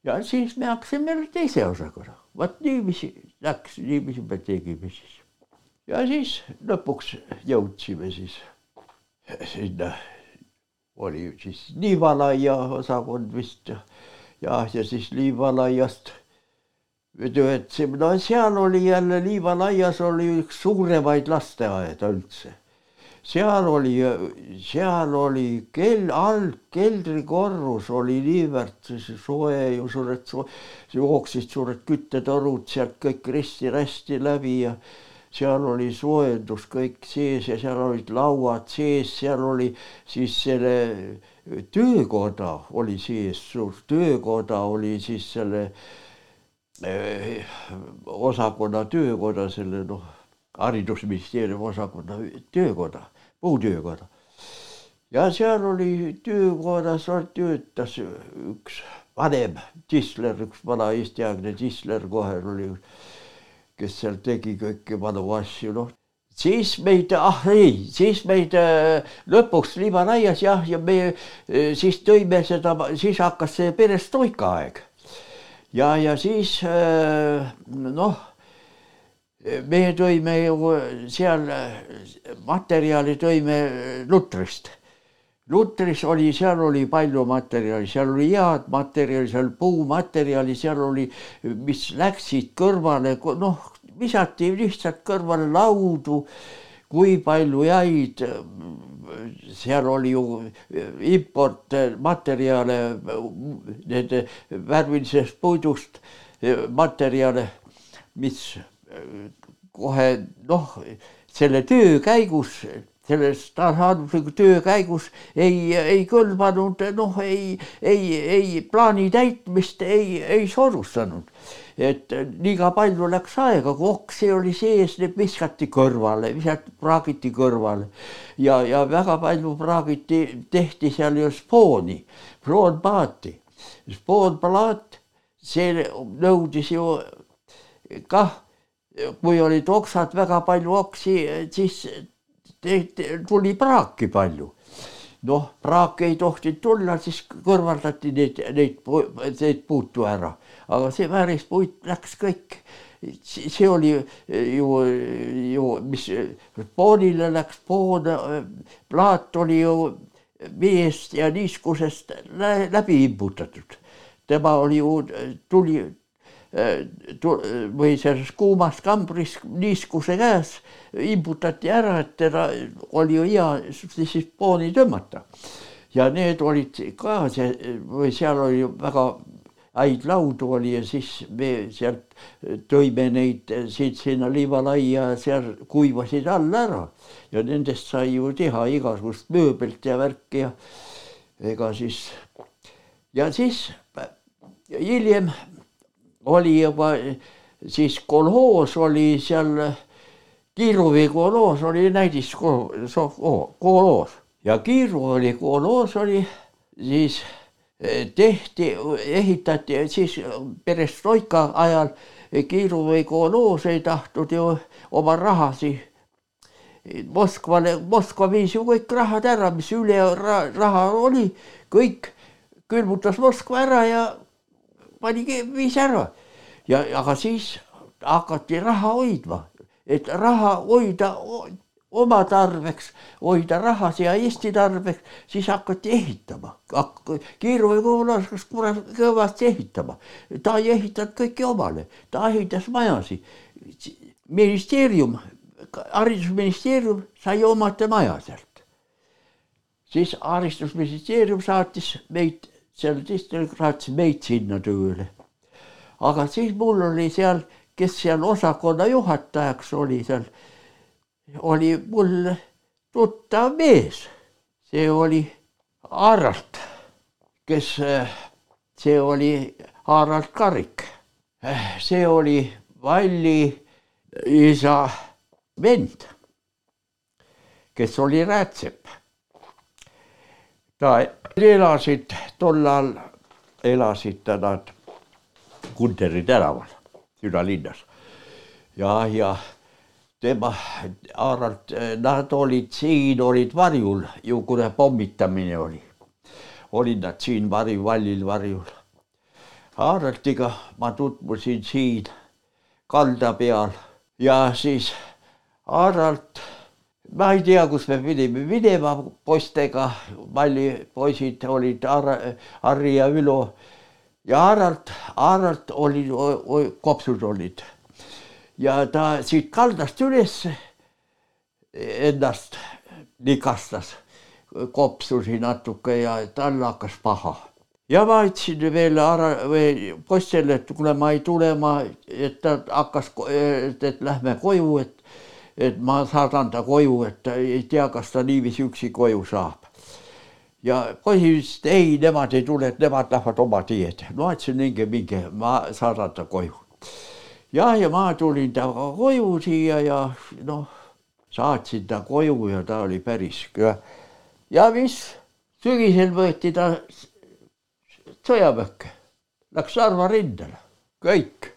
ja siis me hakkasime teise osakonna vot niiviisi läks, niiviisi me tegime siis. ja siis lõpuks jõudsime siis sinna, oli siis liivalaia osakond vist ja, ja, ja siis liivalaiast me töötasime, no seal oli jälle liivalaias oli üks suuremaid lasteaeda üldse. Seal oli, seal oli kell, all keldrikorrus oli niivõrd soe ju suured so,, jooksid suured küttetorud sealt kõik risti-rästi läbi ja seal oli soojendus kõik sees ja seal olid lauad sees, seal oli siis selle töökoda oli sees, töökoda oli siis selle eh, osakonna töökoda, selle noh haridusministeeriumi osakonna töökoda, puutöökoda. ja seal oli töökodas töötas üks vanem tisler, üks vana eestiaegne tisler kohe oli, kes seal tegi kõiki vanu asju, noh siis meid, ah ei, siis meid äh, lõpuks liivaraias jah, ja me äh, siis tõime seda, siis hakkas see perestoika aeg. Ja, ja siis äh, noh, me tõime ju seal materjali tõime Lutrist. Lutris oli, seal oli palju materjali, seal oli head materjali, seal puumaterjali, seal oli, mis läksid kõrvale, noh, visati lihtsalt kõrvale laudu, kui palju jäid, seal oli ju importmaterjale, need värvilisest puidust materjale, mis kohe noh, selle töö käigus selles tasaarvusliku töö käigus ei, ei kõlbanud, noh, ei, ei, ei plaani täitmist ei, ei soodustanud. Et liiga palju läks aega, kui oksi oli sees, need viskati kõrvale, visati, praagiti kõrvale ja, ja väga palju praagiti, tehti seal ju spooni, spoonpaati. spoonpalaat, see nõudis ju kah, kui olid oksad, väga palju oksi, siis tuli praaki palju. noh, praak ei tohtinud tulla, siis kõrvaldati neid, neid, neid puutu ära, aga see väärispuit läks kõik. see oli ju, ju, mis poonile läks, poon, plaat oli ju veest ja niiskusest läbi imbutatud. tema oli ju, tuli või selles kuumas kambris niiskuse käes imbutati ära, et teda oli ju hea siis pooni tõmmata. ja need olid ka see või seal oli väga häid laudu oli ja siis me sealt tõime neid siit sinna liivalaia, seal kuivasid all ära. Ja nendest sai ju teha igasugust mööblit ja värki ja ega siis ja siis hiljem oli juba siis kolhoos oli seal, Kiiruvi kolhoos oli näidiskooloos ja Kiiruvi kolhoos oli siis eh, tehti, ehitati siis perestroika ajal Kiiruvi kolhoos ei tahtnud ju oma rahasi. Moskvale, Moskva viis ju kõik rahad ära, mis üle raha oli, kõik külmutas Moskva ära ja pani, viis ära. Ja, aga siis hakati raha hoidma, et raha hoida oma tarbeks, hoida raha siia Eesti tarbeks, siis hakati ehitama. Kiiruvi kool oskas kurat kõvasti ehitama. ta ei ehitanud kõike omale, ta ehitas majasid. ministeerium, haridusministeerium sai omate maja sealt. siis haridusministeerium saatis meid seal distrikt saatis meid sinna tööle. aga siis mul oli seal, kes seal osakonna juhatajaks oli seal, oli mul tuttav mees, see oli Harald, kes, see oli Harald Karik. see oli Valli isa vend, kes oli räätsepp. ta elasid tollal, elasid nad Kunderi tänaval südalinnas ja, ja tema, Harald, nad olid siin, olid varjul. Ju, kui pommitamine oli. olid nad siin varju, vallil varjul. Haraldiga ma tutvusin siin kalda peal. Ja siis Harald ma ei tea, kus me pidime minema poistega, Malli poisid olid Ar-, Harri ja Ülo. Ja Harald, Harald oli, kopsud olid ja ta siit kaldast üles ennast nikastas, kopsusi natuke ja tal hakkas paha. ja ma ütlesin veel Ara- või poistele, et kuule, ma ei tule, ma, et ta hakkas, et, lähme koju, et et ma saadan ta koju, et ta ei tea, kas ta niiviisi üksi koju saab. ja poisid ütlesid, ei, nemad ei tule, et nemad lähevad oma teed. ma ütlesin, minge, minge, ma saadan ta koju. Jah, ja ma tulin temaga koju siia ja noh, saatsin ta koju ja ta oli päris kõva. ja mis, sügisel võeti ta sõjaväkke, läks Narva rindele, kõik.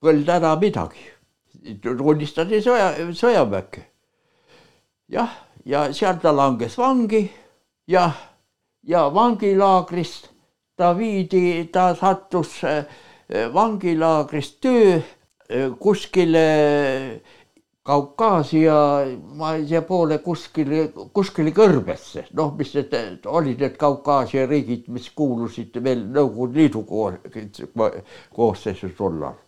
Polnud häda midagi. tunnistati sõja, sõjaväkke. jah, ja seal ta langes vangi ja, ja vangilaagrist ta viidi, ta sattus äh, vangilaagrist töö äh, kuskile Kaukaasia, ma ei tea, poole kuskile, kuskile kõrbesse, noh, mis need olid need Kaukaasia riigid, mis kuulusid veel Nõukogude Liidu koosseisu tollal.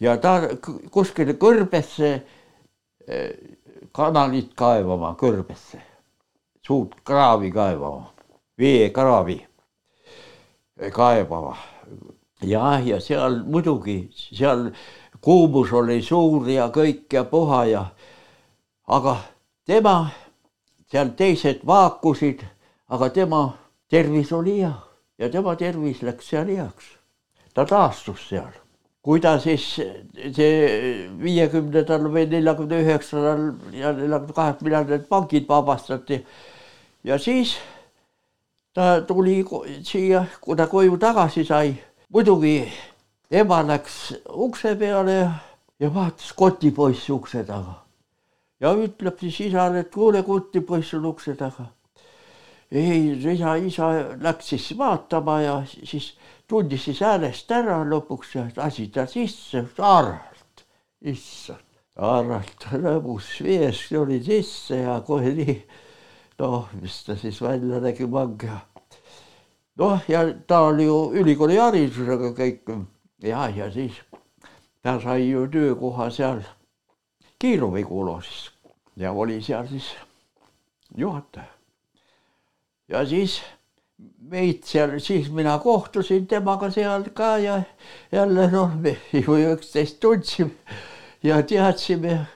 ja ta kuskile kõrbesse eh, kanalit kaevama, kõrbesse, suurt kraavi kaevama, veekraavi kaevama. Jah, ja seal muidugi, seal kuumus oli suur ja kõik ja puha ja aga tema, seal teised vaakusid, aga tema tervis oli hea ja tema tervis läks seal heaks. ta taastus seal. kui ta siis see viiekümnendal või neljakümne üheksandal ja neljakümne kaheksandal need vangid vabastati ja siis ta tuli siia, kui ta koju tagasi sai, muidugi ema läks ukse peale ja, vaatas kotipoissi ukse taga. ja ütleb siis isale, et kuule, kotipoiss on ukse taga. ei, isa, isa läks siis vaatama ja siis tundis siis häälest ära lõpuks ja lasi ta sisse, Harald, issand, Harald lõbus vees tuli sisse ja kohe nii noh, mis ta siis välja nägi, mang ja noh, ja ta oli ju ülikooli haridusega kõik ja, ja siis ta sai ju töökoha seal Kiiruvi koloosis ja oli seal siis juhataja. ja siis meid seal, siis mina kohtusin temaga seal ka ja jälle noh, me ju üksteist tundsime ja teadsime.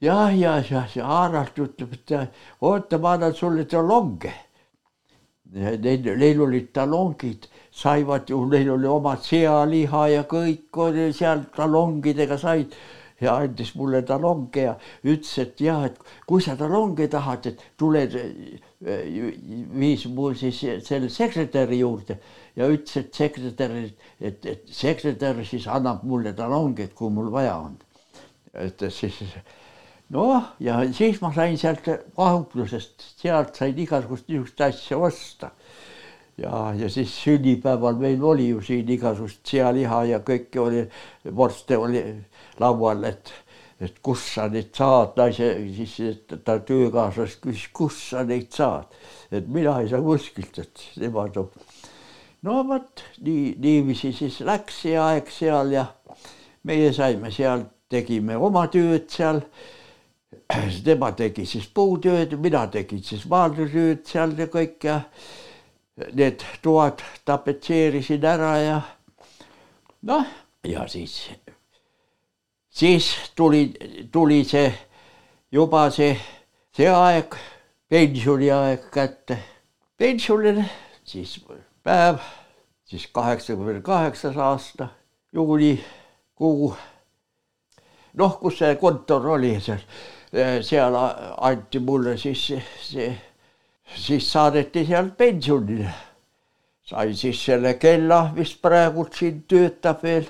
jah, ja, ja, ja Harald ütleb, et oota, ma annan sulle talonge. Neil, neil olid talongid saivad ju, neil oli omad sealiha ja kõik oli seal talongidega said ja andis mulle talonge ja ütles, et jah, et kui sa talonge tahad, et tule, viis mu siis selle sekretäri juurde ja ütles, et sekretär, et, et sekretär siis annab mulle talonge, et kui mul vaja on. et siis noh, ja siis ma sain sealt kauplusest, sealt sain igasugust niisugust asja osta. Ja, ja siis sünnipäeval meil oli ju siin igasugust sealiha ja kõike oli, vorste oli laual, et, et kus sa neid saad, naise, siis ta töökaaslas küsis, kus sa neid saad, et mina ei saa kuskilt, et tema toob. no vot nii, niiviisi siis läks see aeg seal ja meie saime seal, tegime oma tööd seal tema tegi siis puutööd, mina tegin siis maaldustööd seal ja kõik ja need toad tapetseerisin ära ja noh, ja siis, siis tuli, tuli see juba see, see aeg, pensioniaeg kätte. pensionil siis päev, siis kaheksakümne kaheksas aasta, juulikuu. noh, kus see kontor oli seal, seal anti mulle siis see, siis saadeti sealt pensionile. sai siis selle kella, mis praegult siin töötab veel.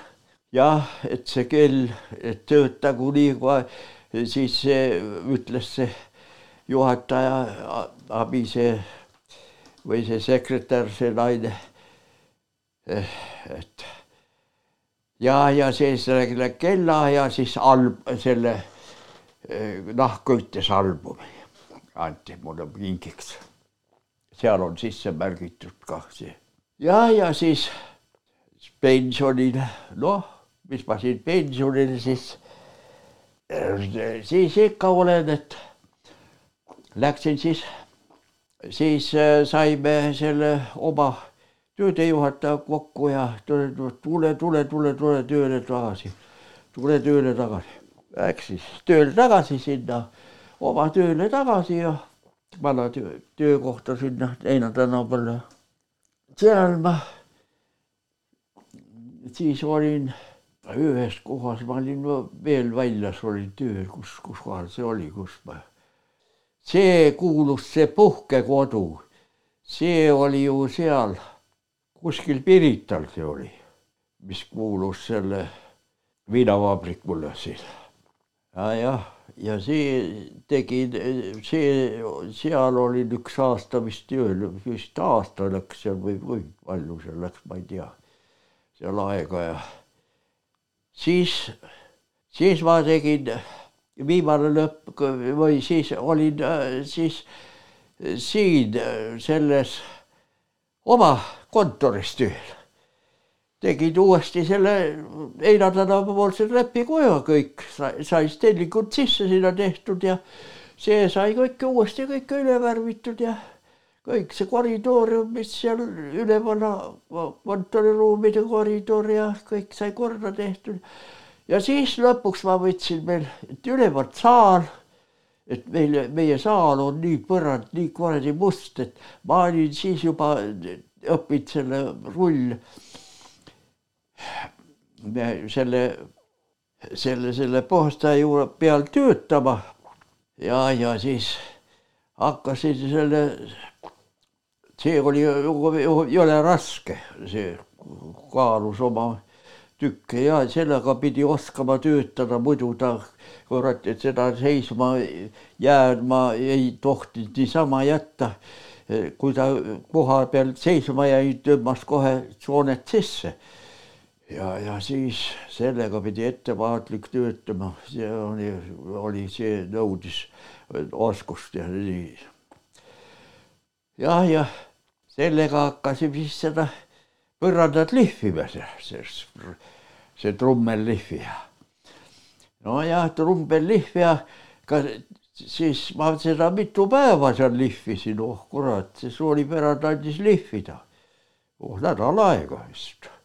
jah, et see kell, et töötagu nii kohe, siis ütles see juhataja abi see või see sekretär, see naine. et ja, ja see selle kella ja siis alb, selle nahkõites albumi anti mulle kingiks. seal on sisse märgitud ka see. ja, ja siis pensionil, noh, mis ma siin pensionil siis, siis ikka olen, et läksin siis, siis saime selle oma töödejuhataja kokku ja tule, tule, tule, tule, tule tööle tagasi, tule tööle tagasi. Läks siis tööle tagasi sinna oma tööle tagasi ja vana töö, töökohta sinna Heina tänavale. seal ma siis olin ühes kohas, ma olin veel väljas, olin tööl, kus, kus kohal see oli, kus ma. see kuulus, see puhkekodu, see oli ju seal kuskil Pirital see oli, mis kuulus selle viinavabrikule siin. Ja jah, ja see tegi, see, seal olin üks aasta vist tööl, vist aasta läks seal või, või palju seal läks, ma ei tea, seal aega ja siis, siis ma tegin viimane lõpp või siis olin siis siin selles oma kontoris tööl. Tegid uuesti selle Einar tänava poolse trepikoja kõik, sai stellingud sisse sinna tehtud ja see sai kõik uuesti kõik üle värvitud ja kõik see koridor, mis seal üleval kontoriruumide koridor ja kõik sai korda tehtud. ja siis lõpuks ma võtsin veel, et üleval saal et meile, meie saal on nii põrand, nii kuradi must, et ma olin siis juba õppinud selle rull, selle, selle, selle puhastaja juurde peal töötama. ja, ja siis hakkasin selle, see oli jõle raske, see kaalus oma tükke ja sellega pidi oskama töötada, muidu ta kurat, et seda seisma jääma ei tohtinud niisama jätta. kui ta koha peal seisma jäi, tõmbas kohe soonet sisse. Ja, ja siis sellega pidi ettevaatlik töötama, see oli, oli, see nõudis oskust ja nii. jah, ja sellega hakkasime siis seda põrandat lihvima, see, see, see trummellihvija. nojah, trummellihvija, ka siis ma seda mitu päeva seal lihvisin, oh kurat, see soolipärand andis lihvida. oh nädal aega vist.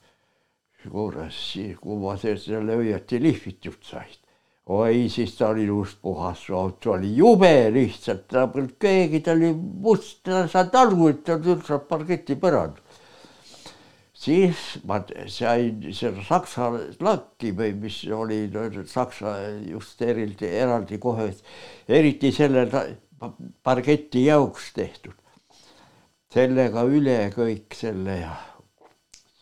Siis kui ma selle õieti lihvitud sain oi, siis ta oli ilus puhas auto, oli jube lihtsalt, ta polnud keegi, ta oli must, ta ei saanud aru, et ta on üldse parketipõrand siis ma sain selle saksa lakki või mis oli saksa just eraldi, eraldi kohe, eriti selle parketi jaoks tehtud. sellega üle kõik selle ja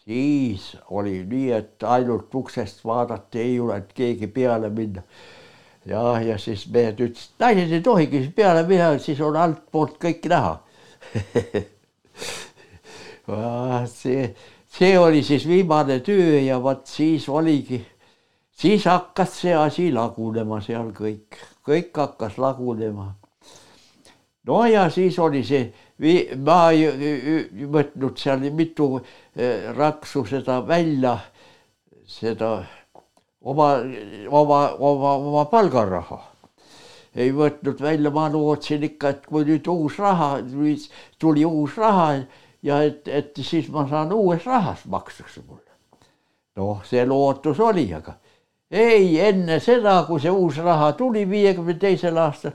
siis oli nii, et ainult uksest vaadati, ei julenud keegi peale minna. ja, ja siis mehed ütlesid, naised ei tohigi peale minna, siis on altpoolt kõik näha [LAUGHS] see see oli siis viimane töö ja vot siis oligi, siis hakkas see asi lagunema seal kõik, kõik hakkas lagunema. No ja siis oli see, ma ei võtnud seal mitu eh, raksu seda välja, seda oma, oma, oma, oma palgaraha ei võtnud välja, ma lootsin ikka, et kui nüüd uus raha, tuli uus raha ja et, et siis ma saan uuest rahast makstakse mulle. noh, see lootus oli, aga ei, enne seda, kui see uus raha tuli viiekümne teisel aastal,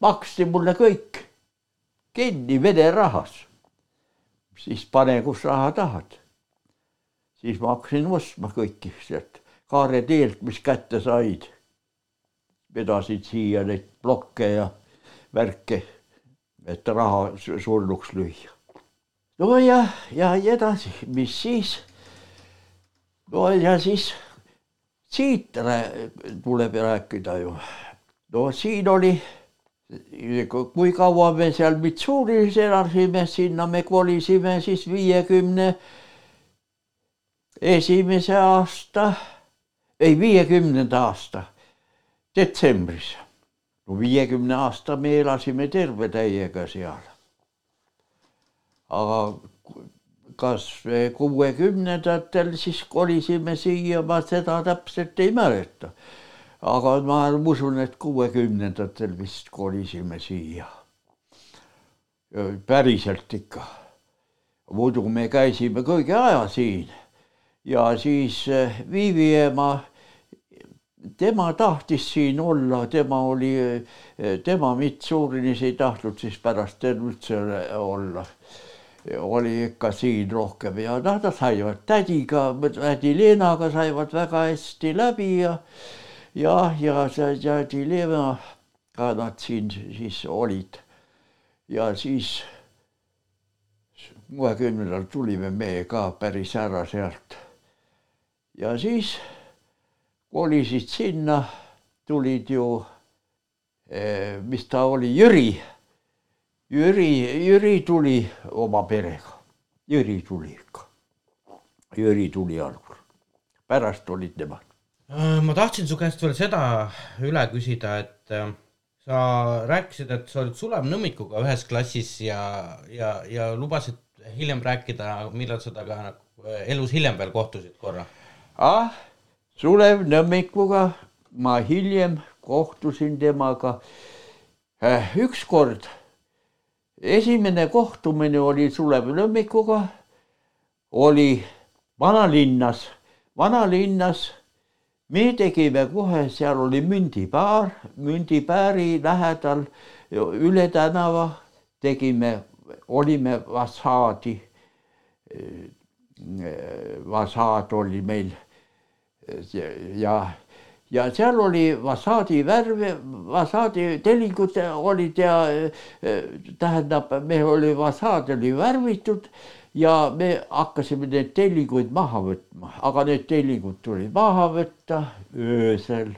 maksti mulle kõik kinni Vene rahas. siis pane, kus raha tahad. siis ma hakkasin ostma kõiki sealt Kaare teelt, mis kätte said. vedasid siia neid plokke ja värke, et raha surnuks lüüa no ja, ja edasi, mis siis? no ja siis siit tuleb rääkida ju. no siin oli, kui kaua me seal Mitsuri's elasime, sinna me kolisime siis viiekümne esimese aasta, ei viiekümnenda aasta detsembris. no viiekümne aasta me elasime terve täiega seal aga kas kuuekümnendatel siis kolisime siia, ma seda täpselt ei mäleta. Aga ma usun, et kuuekümnendatel vist kolisime siia. päriselt ikka. muidu me käisime kõige aja siin ja siis eh, Viivi ema, tema tahtis siin olla, tema oli, eh, tema Mitsuurinis ei tahtnud siis pärast üldse olla oli ikka siin rohkem ja noh, nad saivad tädiga, tädi Leenaga saivad väga hästi läbi ja jah, ja see tädi Leenaga nad siin siis olid. ja siis kuuekümnendal tulime me ka päris ära sealt. ja siis kolisid sinna, tulid ju, eh, mis ta oli, Jüri. Jüri, Jüri tuli oma perega, Jüri tuli ikka. Jüri tuli algul, pärast olid nemad. Äh, ma tahtsin su käest veel seda üle küsida, et äh, sa rääkisid, et sa olid Sulev Nõmmikuga ühes klassis ja, ja, ja lubasid hiljem rääkida, millal sa temaga nagu äh, elus hiljem veel kohtusid korra ah,. Sulev Nõmmikuga ma hiljem kohtusin temaga ükskord. esimene kohtumine oli Sulev Nõmmikuga, oli vanalinnas, vanalinnas me tegime kohe, seal oli mündipaar, mündipääri lähedal üle tänava tegime olime Vasaadi, Vasaad oli meil ja, ja seal oli Vasaadi värve, Vasaadi telingud olid ja tähendab, me oli Vasaad oli värvitud ja me hakkasime neid tellinguid maha võtma, aga need tellingud tuli maha võtta öösel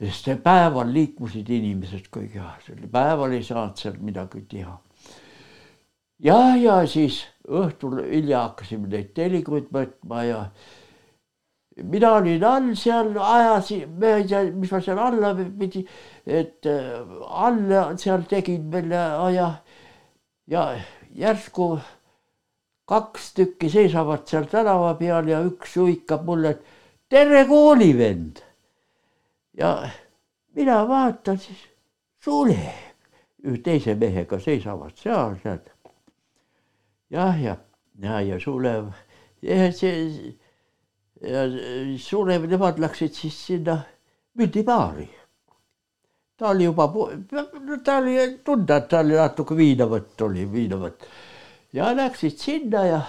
sest päeval liikusid inimesed kõige, päeval ei saanud seal midagi teha. Ja, ja siis õhtul hilja hakkasime neid telikuid võtma ja mina olin all seal, ajasin, ma ei tea, mis ma seal alla pidi, et äh, alla seal tegin veel ja, ja järsku kaks tükki seisavad seal tänava peal ja üks huikab mulle, et tere, koolivend. ja mina vaatan siis, Sulev, teise mehega seisavad seal, tead jah, ja, ja, ja Sulev ja see ja Sulev, nemad läksid siis sinna mündipaari. ta oli juba, ta oli tunda, et ta oli natuke viinavõtt oli, viinavõtt ja läksid sinna ja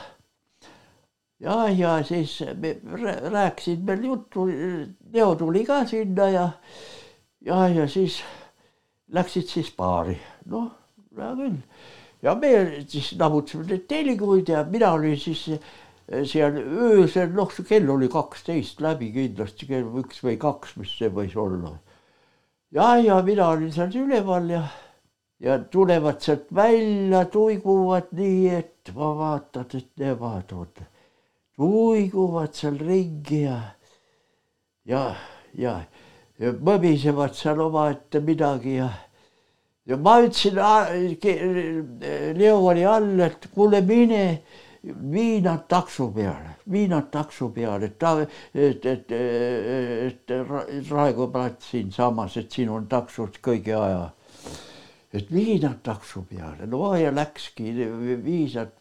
ja, ja siis me rääkisid veel juttu, Leo tuli ka sinna ja ja, ja siis läksid siis baari, noh, hea küll ja me siis nabutasime neid tellikuid ja mina olin siis eh, seal öösel, noh, kell oli kaksteist läbi kindlasti, kell üks või kaks, mis see võis olla. ja, ja mina olin seal üleval ja, ja tulevad sealt välja, tuiguvad nii, et ma vaatan, et nemad on, tuiguvad seal ringi ja, ja, ja, ja mõmisevad seal omaette midagi ja ja ma ütlesin, Leo oli all, et kuule, mine viinad takso peale, viinad takso peale, et ta, et, et, et Raekoja plats siinsamas, et siin on taksod kõigi aja. Et viinad takso peale, no ja läkski, viis nad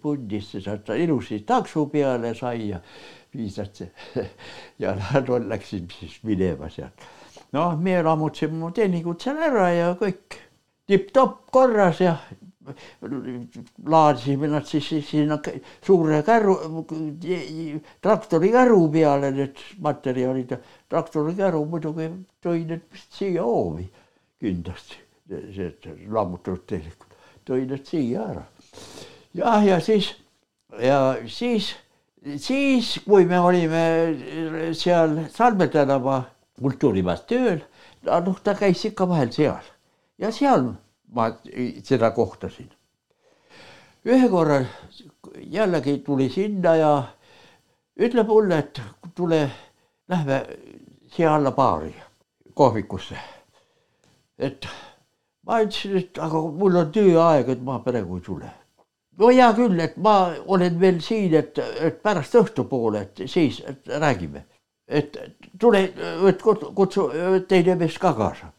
pundisse, sealt ilusti takso peale sai ja viis nad [LAUGHS] ja nad läksid siis minema sealt. noh, me lammutasime mu teeningud seal ära ja kõik tipp-topp korras ja laadisime nad siis sinna suure käru, traktori käru peale need materjalid ja traktori käru muidugi tõi need siia hoovi kindlasti, need lammutatud tehnikud, tõi need siia ära. jah, ja siis ja siis, siis kui me olime seal Salme tänava kultuurimajas tööl, noh, ta käis ikka vahel seal ja seal ma seda kohtasin. ühe korra jällegi tuli sinna ja ütleb mulle, et tule, lähme siia alla baari, kohvikusse. et ma ütlesin, et aga mul on tööaeg, et ma praegu ei tule. no hea küll, et ma olen veel siin, et, et pärast õhtupoole, et siis et räägime, et tule, et kutsu teine mees ka kaasa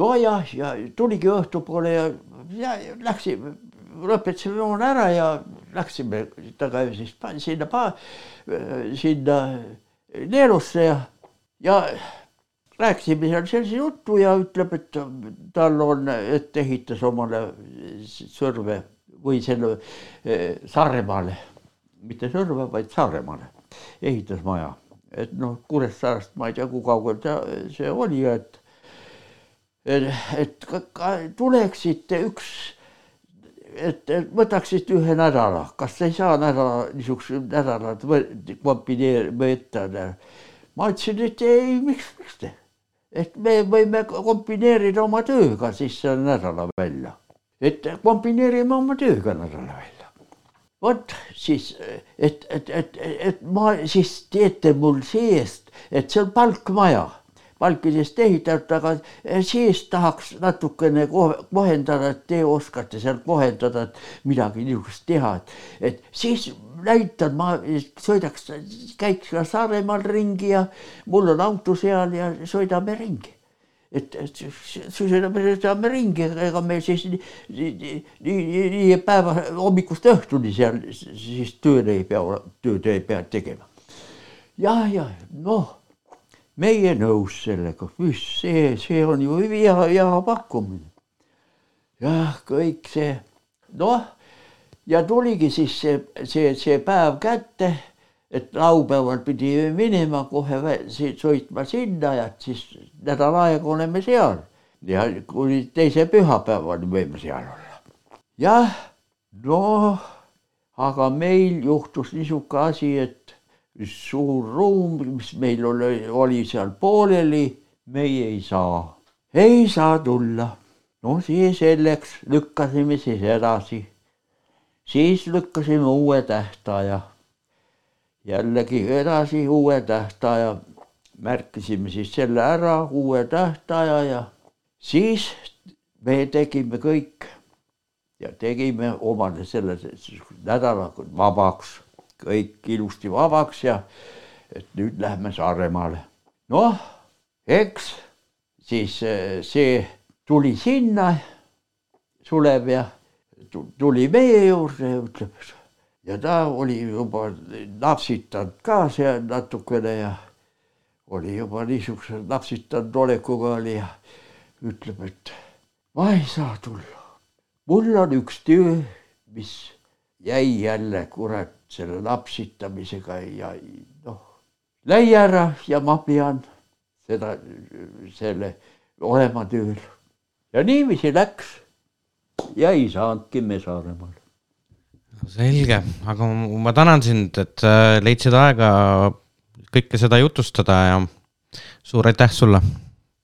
nojah, ja tuligi õhtupoole ja, ja läksime, lõpetasime joone ära ja läksime tagasi siis sinna, sinna neelusse ja, ja rääkisime seal sellise jutu ja ütleb, et tal on, et ehitas omale Sõrve või selle eh, Saaremaale, mitte Sõrve, vaid Saaremaale. Ehitas maja, et noh, Kuressaarast ma ei tea, kui kaugel ta see oli, et et ka, ka tuleksite üks, et, et võtaksid ühe nädala, kas ei saa nädala, niisuguse nädalat kombineerida, võtta. ma ütlesin, et ei, miks, miks te, et me võime kombineerida oma tööga siis selle nädala välja, et kombineerime oma tööga nädala välja. vot siis, et, et, et, et ma siis teete mul seest, et see on palkmaja palkidest ehitatud, aga sees tahaks natukene kohendada, et te oskate seal kohendada, et midagi niisugust teha, et, et siis näitan, ma sõidaks, käiks ka Saaremaal ringi ja mul on auto seal ja sõidame ringi et, et sõidame, sõidame ringi, ega me siis nii, nii, nii, nii päeva hommikust õhtuni seal siis tööd ei pea, tööd ei pea tegema. ja, ja noh meie nõus sellega, see, see on ju hea, hea pakkumine. jah, kõik see, noh, ja tuligi siis see, see, see päev kätte, et laupäeval pidi minema kohe sõitma sinna ja siis nädal aega oleme seal ja kuni teise pühapäevani võime seal olla. jah, noh, aga meil juhtus niisugune asi, et suur ruum, mis meil oli, oli seal pooleli, meie ei saa, ei saa tulla. no siis selleks lükkasime siis edasi. Siis lükkasime uue tähtaja. jällegi edasi uue tähtaja, märkisime siis selle ära, uue tähtaja ja siis me tegime kõik ja tegime omale selle nädala vabaks kõik ilusti vabaks ja et nüüd lähme Saaremaale. noh, eks siis eh, see tuli sinna, Sulev ja tuli meie juurde ja ütleb ja ta oli juba napsitanud ka seal natukene ja oli juba niisuguse napsitanud olekuga oli ja ütleb, et ma ei saa tulla. mul on üks töö, mis jäi jälle kurat selle lapsitamisega ja noh, läi ära ja ma pean seda, selle olema tööl. ja niiviisi läks ja ei saanudki me Saaremaale. selge, aga ma tänan sind, et leidsid aega kõike seda jutustada ja suur aitäh sulle